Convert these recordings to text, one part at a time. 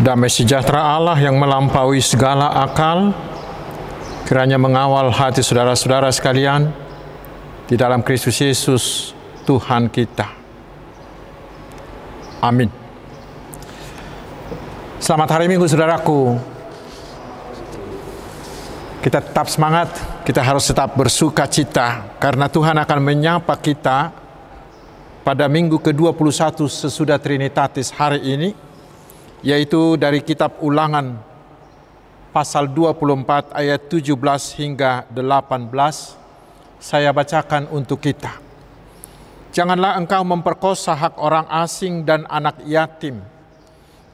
Damai sejahtera Allah yang melampaui segala akal, kiranya mengawal hati saudara-saudara sekalian di dalam Kristus Yesus, Tuhan kita. Amin. Selamat hari Minggu, saudaraku. Kita tetap semangat, kita harus tetap bersuka cita, karena Tuhan akan menyapa kita pada minggu ke-21 sesudah Trinitatis hari ini, yaitu dari kitab ulangan pasal 24 ayat 17 hingga 18 saya bacakan untuk kita. Janganlah engkau memperkosa hak orang asing dan anak yatim.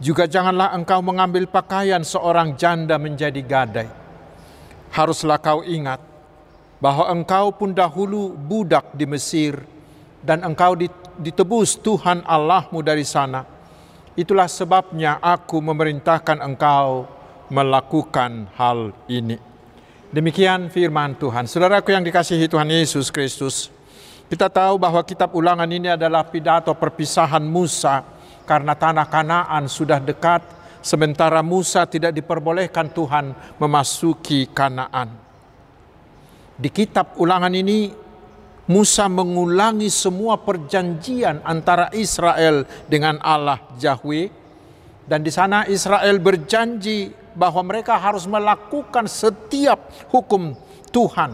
Juga janganlah engkau mengambil pakaian seorang janda menjadi gadai. Haruslah kau ingat bahwa engkau pun dahulu budak di Mesir dan engkau ditebus Tuhan Allahmu dari sana Itulah sebabnya aku memerintahkan engkau melakukan hal ini. Demikian firman Tuhan. Saudaraku yang dikasihi Tuhan Yesus Kristus, kita tahu bahwa kitab ulangan ini adalah pidato perpisahan Musa karena tanah Kanaan sudah dekat, sementara Musa tidak diperbolehkan Tuhan memasuki Kanaan. Di kitab ulangan ini Musa mengulangi semua perjanjian antara Israel dengan Allah Yahweh dan di sana Israel berjanji bahwa mereka harus melakukan setiap hukum Tuhan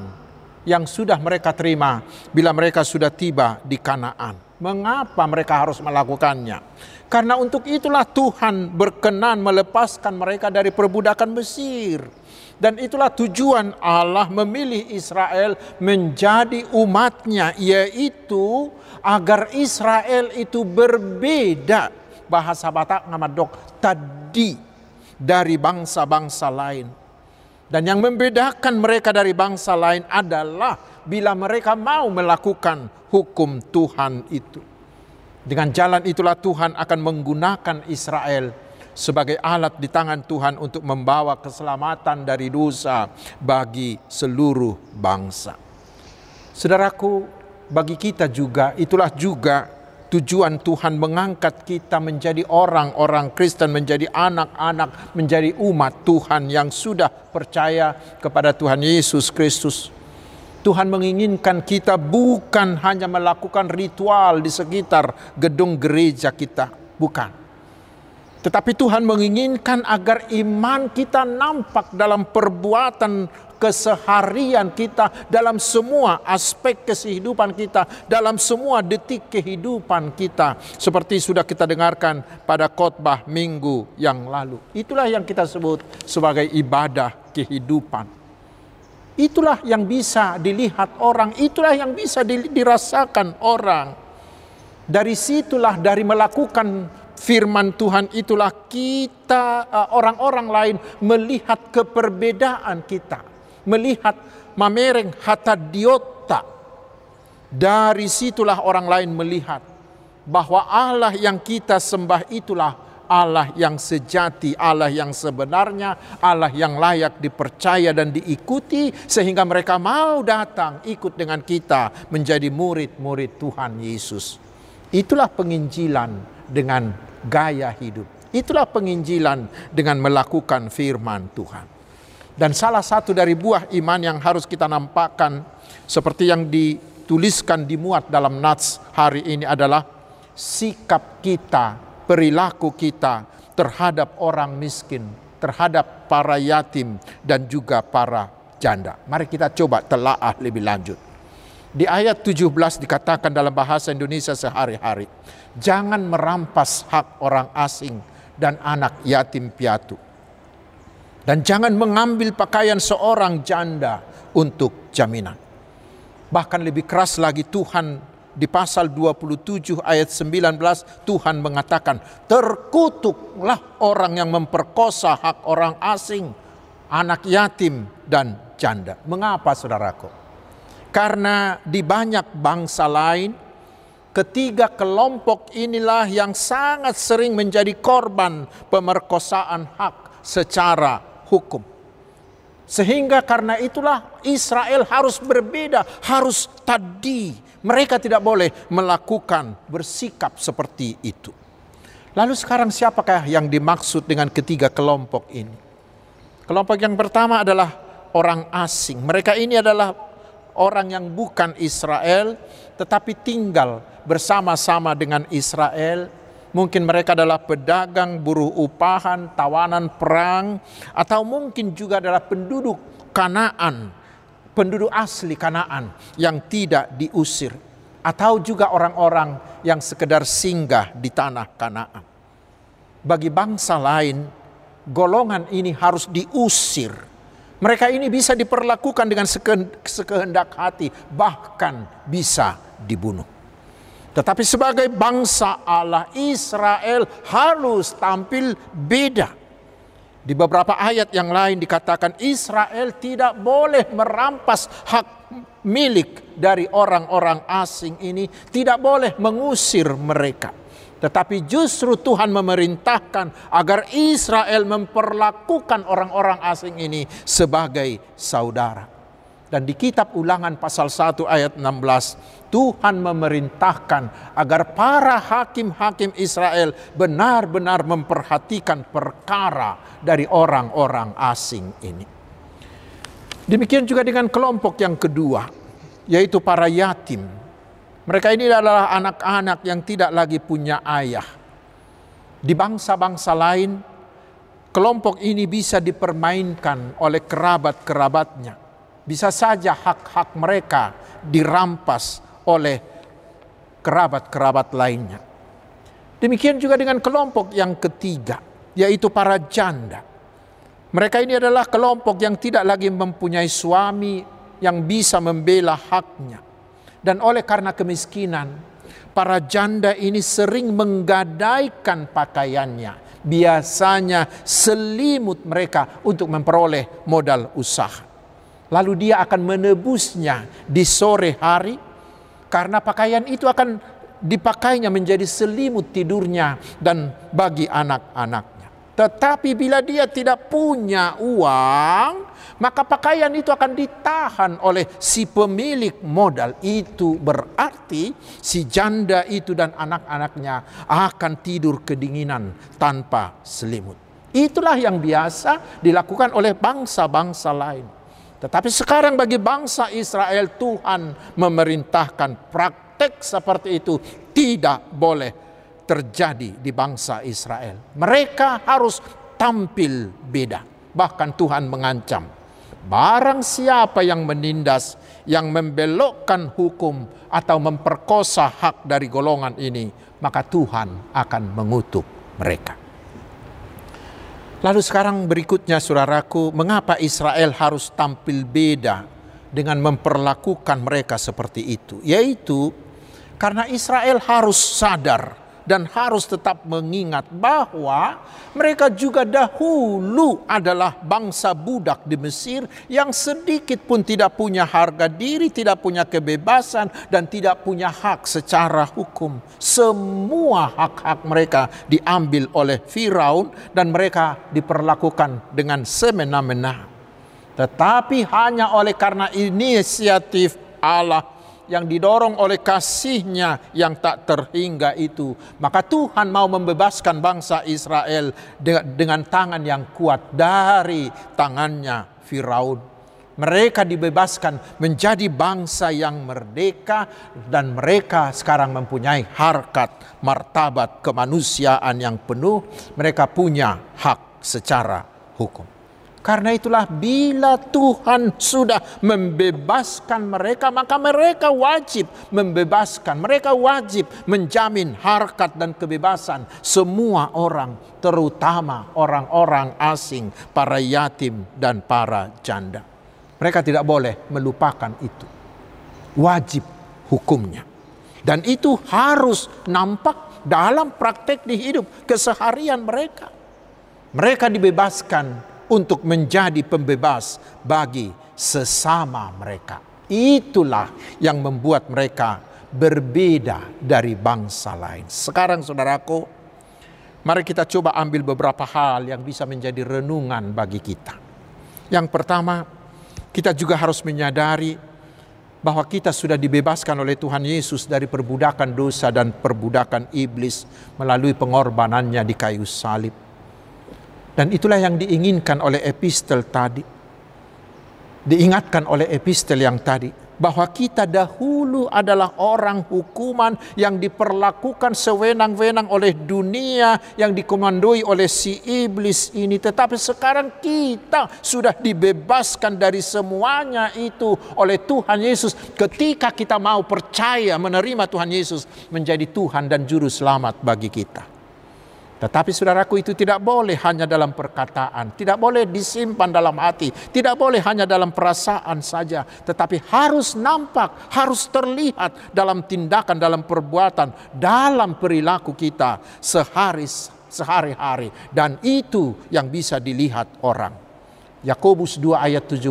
yang sudah mereka terima bila mereka sudah tiba di Kanaan. Mengapa mereka harus melakukannya? Karena untuk itulah Tuhan berkenan melepaskan mereka dari perbudakan Mesir dan itulah tujuan Allah memilih Israel menjadi umatnya, yaitu agar Israel itu berbeda bahasa Batak ngamadok tadi dari bangsa-bangsa lain. Dan yang membedakan mereka dari bangsa lain adalah bila mereka mau melakukan hukum Tuhan itu. Dengan jalan itulah Tuhan akan menggunakan Israel sebagai alat di tangan Tuhan untuk membawa keselamatan dari dosa bagi seluruh bangsa. Saudaraku, bagi kita juga itulah juga tujuan Tuhan mengangkat kita menjadi orang-orang Kristen, menjadi anak-anak, menjadi umat Tuhan yang sudah percaya kepada Tuhan Yesus Kristus. Tuhan menginginkan kita bukan hanya melakukan ritual di sekitar gedung gereja kita, bukan tetapi Tuhan menginginkan agar iman kita nampak dalam perbuatan keseharian kita, dalam semua aspek kehidupan kita, dalam semua detik kehidupan kita. Seperti sudah kita dengarkan pada khotbah minggu yang lalu. Itulah yang kita sebut sebagai ibadah kehidupan. Itulah yang bisa dilihat orang, itulah yang bisa dirasakan orang. Dari situlah dari melakukan firman Tuhan itulah kita uh, orang-orang lain melihat keperbedaan kita, melihat mamereng hatadiota. Dari situlah orang lain melihat bahwa Allah yang kita sembah itulah Allah yang sejati, Allah yang sebenarnya, Allah yang layak dipercaya dan diikuti sehingga mereka mau datang ikut dengan kita menjadi murid-murid Tuhan Yesus. Itulah penginjilan dengan gaya hidup. Itulah penginjilan dengan melakukan firman Tuhan. Dan salah satu dari buah iman yang harus kita nampakkan seperti yang dituliskan dimuat dalam nats hari ini adalah sikap kita, perilaku kita terhadap orang miskin, terhadap para yatim dan juga para janda. Mari kita coba telaah lebih lanjut. Di ayat 17 dikatakan dalam bahasa Indonesia sehari-hari jangan merampas hak orang asing dan anak yatim piatu. Dan jangan mengambil pakaian seorang janda untuk jaminan. Bahkan lebih keras lagi Tuhan di pasal 27 ayat 19 Tuhan mengatakan terkutuklah orang yang memperkosa hak orang asing, anak yatim dan janda. Mengapa saudaraku? Karena di banyak bangsa lain Ketiga kelompok inilah yang sangat sering menjadi korban pemerkosaan hak secara hukum. Sehingga karena itulah Israel harus berbeda, harus tadi. Mereka tidak boleh melakukan bersikap seperti itu. Lalu sekarang siapakah yang dimaksud dengan ketiga kelompok ini? Kelompok yang pertama adalah orang asing. Mereka ini adalah orang yang bukan Israel tetapi tinggal bersama-sama dengan Israel. Mungkin mereka adalah pedagang, buruh upahan, tawanan perang, atau mungkin juga adalah penduduk Kanaan, penduduk asli Kanaan yang tidak diusir atau juga orang-orang yang sekedar singgah di tanah Kanaan. Bagi bangsa lain, golongan ini harus diusir. Mereka ini bisa diperlakukan dengan sekehendak hati, bahkan bisa dibunuh. Tetapi sebagai bangsa Allah, Israel harus tampil beda. Di beberapa ayat yang lain dikatakan Israel tidak boleh merampas hak milik dari orang-orang asing ini tidak boleh mengusir mereka. Tetapi justru Tuhan memerintahkan agar Israel memperlakukan orang-orang asing ini sebagai saudara. Dan di kitab ulangan pasal 1 ayat 16, Tuhan memerintahkan agar para hakim-hakim Israel benar-benar memperhatikan perkara dari orang-orang asing ini. Demikian juga dengan kelompok yang kedua, yaitu para yatim. Mereka ini adalah anak-anak yang tidak lagi punya ayah. Di bangsa-bangsa lain, kelompok ini bisa dipermainkan oleh kerabat-kerabatnya. Bisa saja hak-hak mereka dirampas oleh kerabat-kerabat lainnya. Demikian juga dengan kelompok yang ketiga, yaitu para janda. Mereka ini adalah kelompok yang tidak lagi mempunyai suami yang bisa membela haknya. Dan oleh karena kemiskinan, para janda ini sering menggadaikan pakaiannya. Biasanya selimut mereka untuk memperoleh modal usaha. Lalu dia akan menebusnya di sore hari karena pakaian itu akan dipakainya menjadi selimut tidurnya dan bagi anak-anak. Tetapi bila dia tidak punya uang, maka pakaian itu akan ditahan oleh si pemilik modal. Itu berarti si janda itu dan anak-anaknya akan tidur kedinginan tanpa selimut. Itulah yang biasa dilakukan oleh bangsa-bangsa lain. Tetapi sekarang bagi bangsa Israel Tuhan memerintahkan praktek seperti itu tidak boleh terjadi di bangsa Israel. Mereka harus tampil beda. Bahkan Tuhan mengancam, barang siapa yang menindas, yang membelokkan hukum atau memperkosa hak dari golongan ini, maka Tuhan akan mengutuk mereka. Lalu sekarang berikutnya saudaraku, mengapa Israel harus tampil beda dengan memperlakukan mereka seperti itu? Yaitu karena Israel harus sadar dan harus tetap mengingat bahwa mereka juga dahulu adalah bangsa budak di Mesir yang sedikit pun tidak punya harga diri, tidak punya kebebasan dan tidak punya hak secara hukum. Semua hak-hak mereka diambil oleh Firaun dan mereka diperlakukan dengan semena-mena. Tetapi hanya oleh karena inisiatif Allah yang didorong oleh kasihnya yang tak terhingga itu. Maka Tuhan mau membebaskan bangsa Israel dengan tangan yang kuat dari tangannya Firaun. Mereka dibebaskan menjadi bangsa yang merdeka dan mereka sekarang mempunyai harkat, martabat kemanusiaan yang penuh. Mereka punya hak secara hukum. Karena itulah bila Tuhan sudah membebaskan mereka maka mereka wajib membebaskan. Mereka wajib menjamin harkat dan kebebasan semua orang terutama orang-orang asing, para yatim dan para janda. Mereka tidak boleh melupakan itu. Wajib hukumnya. Dan itu harus nampak dalam praktek di hidup keseharian mereka. Mereka dibebaskan untuk menjadi pembebas bagi sesama mereka. Itulah yang membuat mereka berbeda dari bangsa lain. Sekarang saudaraku, mari kita coba ambil beberapa hal yang bisa menjadi renungan bagi kita. Yang pertama, kita juga harus menyadari bahwa kita sudah dibebaskan oleh Tuhan Yesus dari perbudakan dosa dan perbudakan iblis melalui pengorbanannya di kayu salib. Dan itulah yang diinginkan oleh epistel tadi. Diingatkan oleh epistel yang tadi bahwa kita dahulu adalah orang hukuman yang diperlakukan sewenang-wenang oleh dunia yang dikomandoi oleh si iblis ini. Tetapi sekarang kita sudah dibebaskan dari semuanya itu oleh Tuhan Yesus. Ketika kita mau percaya menerima Tuhan Yesus menjadi Tuhan dan juru selamat bagi kita tetapi saudaraku itu tidak boleh hanya dalam perkataan, tidak boleh disimpan dalam hati, tidak boleh hanya dalam perasaan saja, tetapi harus nampak, harus terlihat dalam tindakan, dalam perbuatan, dalam perilaku kita sehari sehari-hari dan itu yang bisa dilihat orang. Yakobus 2 ayat 17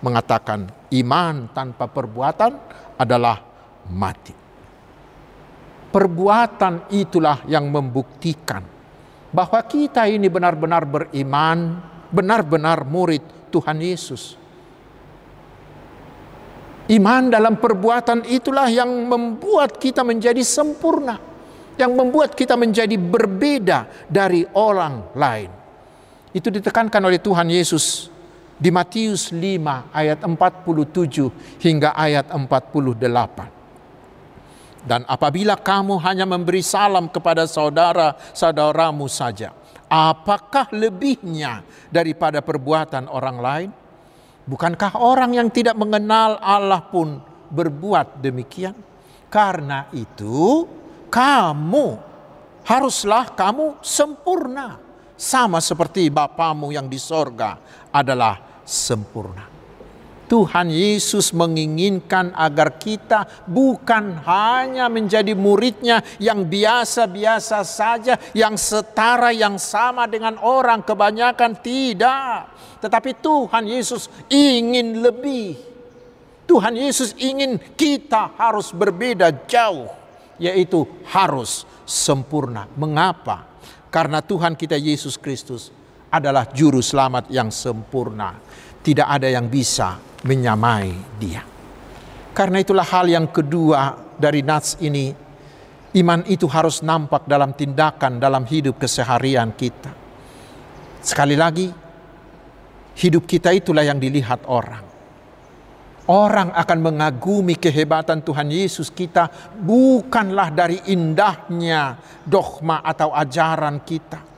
mengatakan iman tanpa perbuatan adalah mati. Perbuatan itulah yang membuktikan bahwa kita ini benar-benar beriman, benar-benar murid Tuhan Yesus. Iman dalam perbuatan itulah yang membuat kita menjadi sempurna, yang membuat kita menjadi berbeda dari orang lain. Itu ditekankan oleh Tuhan Yesus di Matius 5 ayat 47 hingga ayat 48. Dan apabila kamu hanya memberi salam kepada saudara-saudaramu saja, apakah lebihnya daripada perbuatan orang lain? Bukankah orang yang tidak mengenal Allah pun berbuat demikian? Karena itu, kamu haruslah kamu sempurna, sama seperti Bapamu yang di sorga adalah sempurna. Tuhan Yesus menginginkan agar kita bukan hanya menjadi muridnya yang biasa-biasa saja, yang setara, yang sama dengan orang kebanyakan, tidak. Tetapi Tuhan Yesus ingin lebih. Tuhan Yesus ingin kita harus berbeda jauh, yaitu harus sempurna. Mengapa? Karena Tuhan kita Yesus Kristus adalah juru selamat yang sempurna. Tidak ada yang bisa menyamai dia. Karena itulah hal yang kedua dari nats ini, iman itu harus nampak dalam tindakan dalam hidup keseharian kita. Sekali lagi, hidup kita itulah yang dilihat orang. Orang akan mengagumi kehebatan Tuhan Yesus kita bukanlah dari indahnya dogma atau ajaran kita.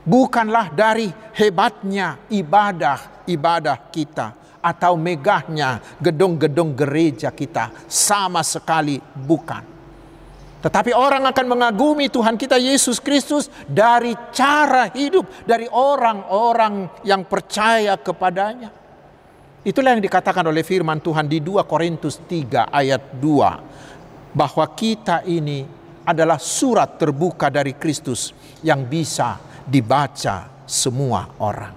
Bukanlah dari hebatnya ibadah-ibadah kita atau megahnya gedung-gedung gereja kita sama sekali bukan. Tetapi orang akan mengagumi Tuhan kita Yesus Kristus dari cara hidup dari orang-orang yang percaya kepadanya. Itulah yang dikatakan oleh firman Tuhan di 2 Korintus 3 ayat 2 bahwa kita ini adalah surat terbuka dari Kristus yang bisa dibaca semua orang.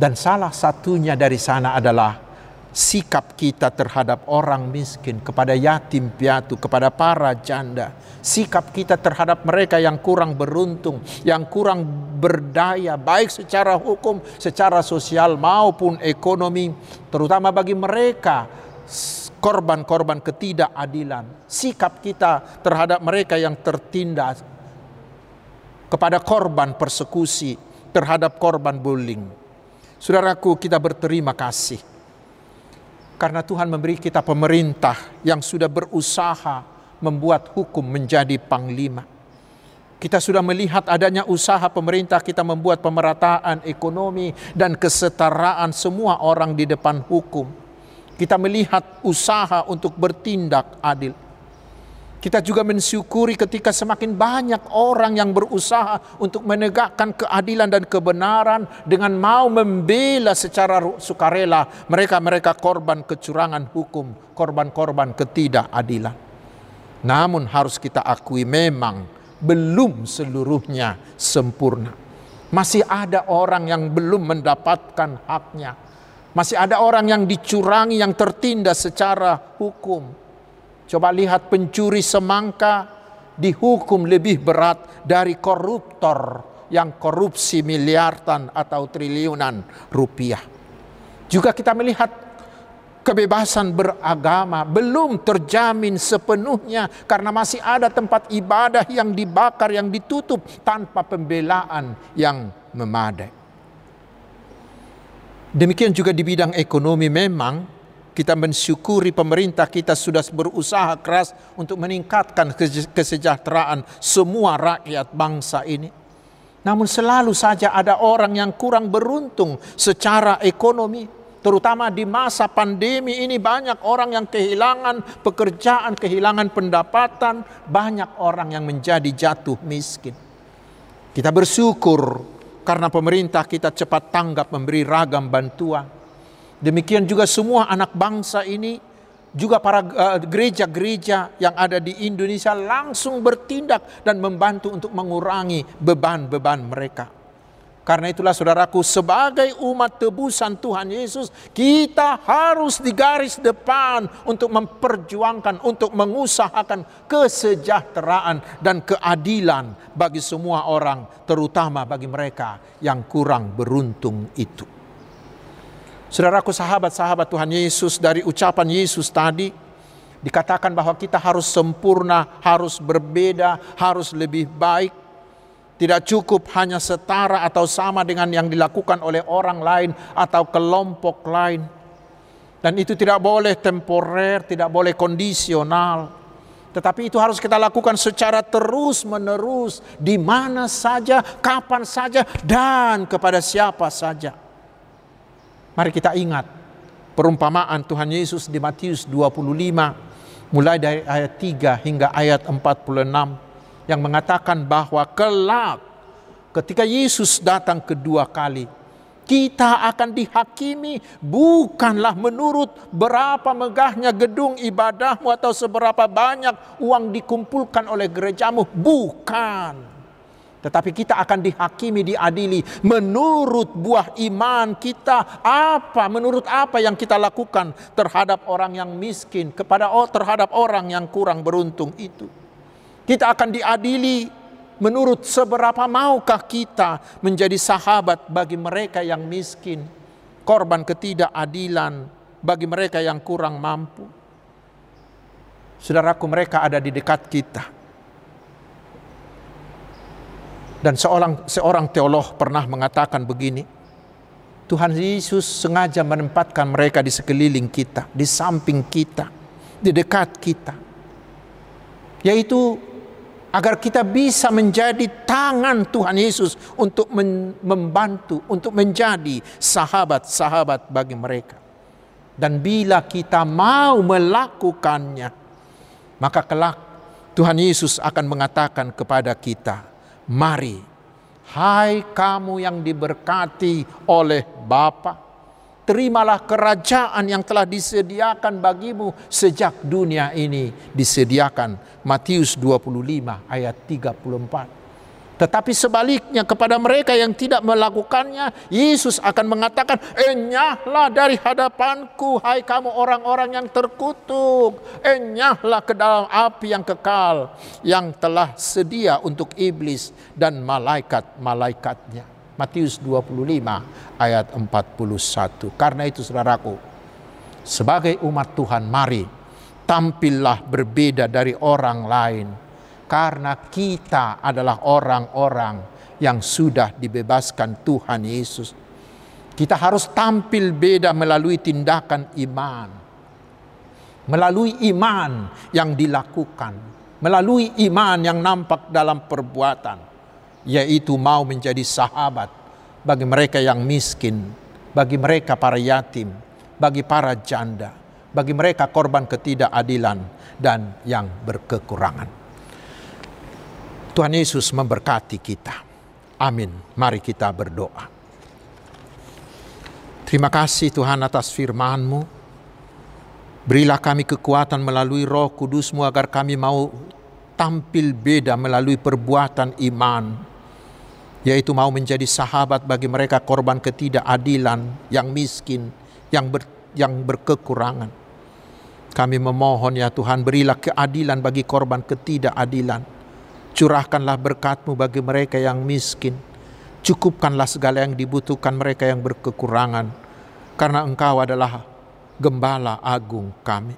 Dan salah satunya dari sana adalah sikap kita terhadap orang miskin, kepada yatim piatu, kepada para janda. Sikap kita terhadap mereka yang kurang beruntung, yang kurang berdaya, baik secara hukum, secara sosial maupun ekonomi, terutama bagi mereka korban-korban ketidakadilan. Sikap kita terhadap mereka yang tertindas kepada korban persekusi, terhadap korban bullying Saudaraku, kita berterima kasih karena Tuhan memberi kita pemerintah yang sudah berusaha membuat hukum menjadi panglima. Kita sudah melihat adanya usaha pemerintah kita membuat pemerataan ekonomi dan kesetaraan semua orang di depan hukum. Kita melihat usaha untuk bertindak adil. Kita juga mensyukuri ketika semakin banyak orang yang berusaha untuk menegakkan keadilan dan kebenaran dengan mau membela secara sukarela mereka-mereka korban kecurangan hukum, korban-korban ketidakadilan. Namun harus kita akui memang belum seluruhnya sempurna. Masih ada orang yang belum mendapatkan haknya. Masih ada orang yang dicurangi, yang tertindas secara hukum Coba lihat pencuri semangka dihukum lebih berat dari koruptor yang korupsi miliaran atau triliunan rupiah. Juga kita melihat kebebasan beragama belum terjamin sepenuhnya karena masih ada tempat ibadah yang dibakar, yang ditutup tanpa pembelaan yang memadai. Demikian juga di bidang ekonomi memang kita mensyukuri pemerintah kita sudah berusaha keras untuk meningkatkan kesejahteraan semua rakyat bangsa ini. Namun selalu saja ada orang yang kurang beruntung secara ekonomi Terutama di masa pandemi ini banyak orang yang kehilangan pekerjaan, kehilangan pendapatan, banyak orang yang menjadi jatuh miskin. Kita bersyukur karena pemerintah kita cepat tanggap memberi ragam bantuan. Demikian juga semua anak bangsa ini juga para eh, gereja-gereja yang ada di Indonesia langsung bertindak dan membantu untuk mengurangi beban-beban mereka. Karena itulah saudaraku sebagai umat tebusan Tuhan Yesus kita harus di garis depan untuk memperjuangkan, untuk mengusahakan kesejahteraan dan keadilan bagi semua orang terutama bagi mereka yang kurang beruntung itu. Saudaraku sahabat-sahabat Tuhan Yesus dari ucapan Yesus tadi dikatakan bahwa kita harus sempurna, harus berbeda, harus lebih baik tidak cukup hanya setara atau sama dengan yang dilakukan oleh orang lain atau kelompok lain. Dan itu tidak boleh temporer, tidak boleh kondisional. Tetapi itu harus kita lakukan secara terus-menerus, di mana saja, kapan saja, dan kepada siapa saja. Mari kita ingat perumpamaan Tuhan Yesus di Matius 25, mulai dari ayat 3 hingga ayat 46 yang mengatakan bahwa kelak ketika Yesus datang kedua kali kita akan dihakimi bukanlah menurut berapa megahnya gedung ibadahmu atau seberapa banyak uang dikumpulkan oleh gerejamu bukan tetapi kita akan dihakimi diadili menurut buah iman kita apa menurut apa yang kita lakukan terhadap orang yang miskin kepada terhadap orang yang kurang beruntung itu kita akan diadili menurut seberapa maukah kita menjadi sahabat bagi mereka yang miskin, korban ketidakadilan bagi mereka yang kurang mampu. Saudaraku mereka ada di dekat kita. Dan seorang seorang teolog pernah mengatakan begini, Tuhan Yesus sengaja menempatkan mereka di sekeliling kita, di samping kita, di dekat kita. Yaitu agar kita bisa menjadi tangan Tuhan Yesus untuk membantu, untuk menjadi sahabat-sahabat bagi mereka. Dan bila kita mau melakukannya, maka kelak Tuhan Yesus akan mengatakan kepada kita, "Mari, hai kamu yang diberkati oleh Bapa, terimalah kerajaan yang telah disediakan bagimu sejak dunia ini disediakan. Matius 25 ayat 34. Tetapi sebaliknya kepada mereka yang tidak melakukannya, Yesus akan mengatakan, Enyahlah dari hadapanku, hai kamu orang-orang yang terkutuk. Enyahlah ke dalam api yang kekal, yang telah sedia untuk iblis dan malaikat-malaikatnya. Matius 25 ayat 41. Karena itu saudaraku, sebagai umat Tuhan mari tampillah berbeda dari orang lain. Karena kita adalah orang-orang yang sudah dibebaskan Tuhan Yesus. Kita harus tampil beda melalui tindakan iman. Melalui iman yang dilakukan. Melalui iman yang nampak dalam perbuatan yaitu mau menjadi sahabat bagi mereka yang miskin, bagi mereka para yatim, bagi para janda, bagi mereka korban ketidakadilan dan yang berkekurangan. Tuhan Yesus memberkati kita. Amin. Mari kita berdoa. Terima kasih Tuhan atas firman-Mu. Berilah kami kekuatan melalui roh kudus-Mu agar kami mau tampil beda melalui perbuatan iman yaitu mau menjadi sahabat bagi mereka korban ketidakadilan, yang miskin, yang ber, yang berkekurangan. Kami memohon ya Tuhan berilah keadilan bagi korban ketidakadilan. Curahkanlah berkatmu bagi mereka yang miskin. Cukupkanlah segala yang dibutuhkan mereka yang berkekurangan. Karena engkau adalah Gembala Agung kami.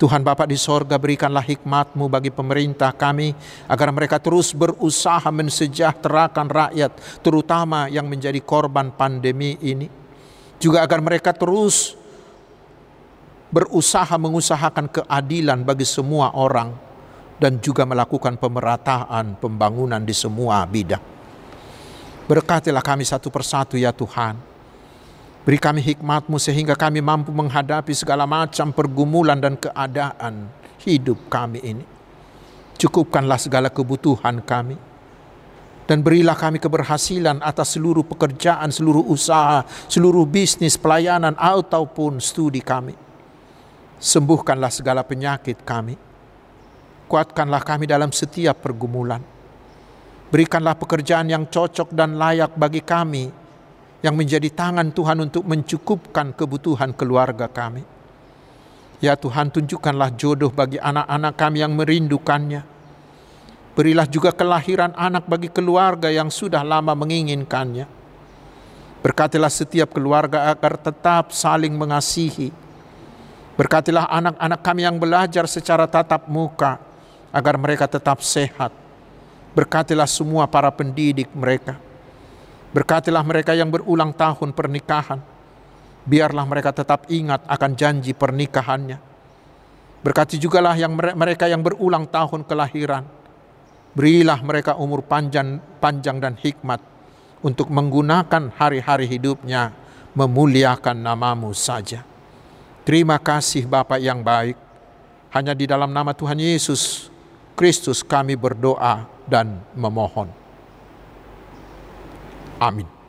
Tuhan Bapa di sorga berikanlah hikmatmu bagi pemerintah kami agar mereka terus berusaha mensejahterakan rakyat terutama yang menjadi korban pandemi ini. Juga agar mereka terus berusaha mengusahakan keadilan bagi semua orang dan juga melakukan pemerataan pembangunan di semua bidang. Berkatilah kami satu persatu ya Tuhan. Beri kami hikmatmu sehingga kami mampu menghadapi segala macam pergumulan dan keadaan hidup kami ini. Cukupkanlah segala kebutuhan kami. Dan berilah kami keberhasilan atas seluruh pekerjaan, seluruh usaha, seluruh bisnis, pelayanan, ataupun studi kami. Sembuhkanlah segala penyakit kami. Kuatkanlah kami dalam setiap pergumulan. Berikanlah pekerjaan yang cocok dan layak bagi kami yang menjadi tangan Tuhan untuk mencukupkan kebutuhan keluarga kami. Ya Tuhan, tunjukkanlah jodoh bagi anak-anak kami yang merindukannya. Berilah juga kelahiran anak bagi keluarga yang sudah lama menginginkannya. Berkatilah setiap keluarga agar tetap saling mengasihi. Berkatilah anak-anak kami yang belajar secara tatap muka agar mereka tetap sehat. Berkatilah semua para pendidik mereka Berkatilah mereka yang berulang tahun pernikahan. Biarlah mereka tetap ingat akan janji pernikahannya. Berkati jugalah yang mereka yang berulang tahun kelahiran. Berilah mereka umur panjang, panjang dan hikmat untuk menggunakan hari-hari hidupnya memuliakan namamu saja. Terima kasih Bapak yang baik. Hanya di dalam nama Tuhan Yesus Kristus kami berdoa dan memohon. Amin.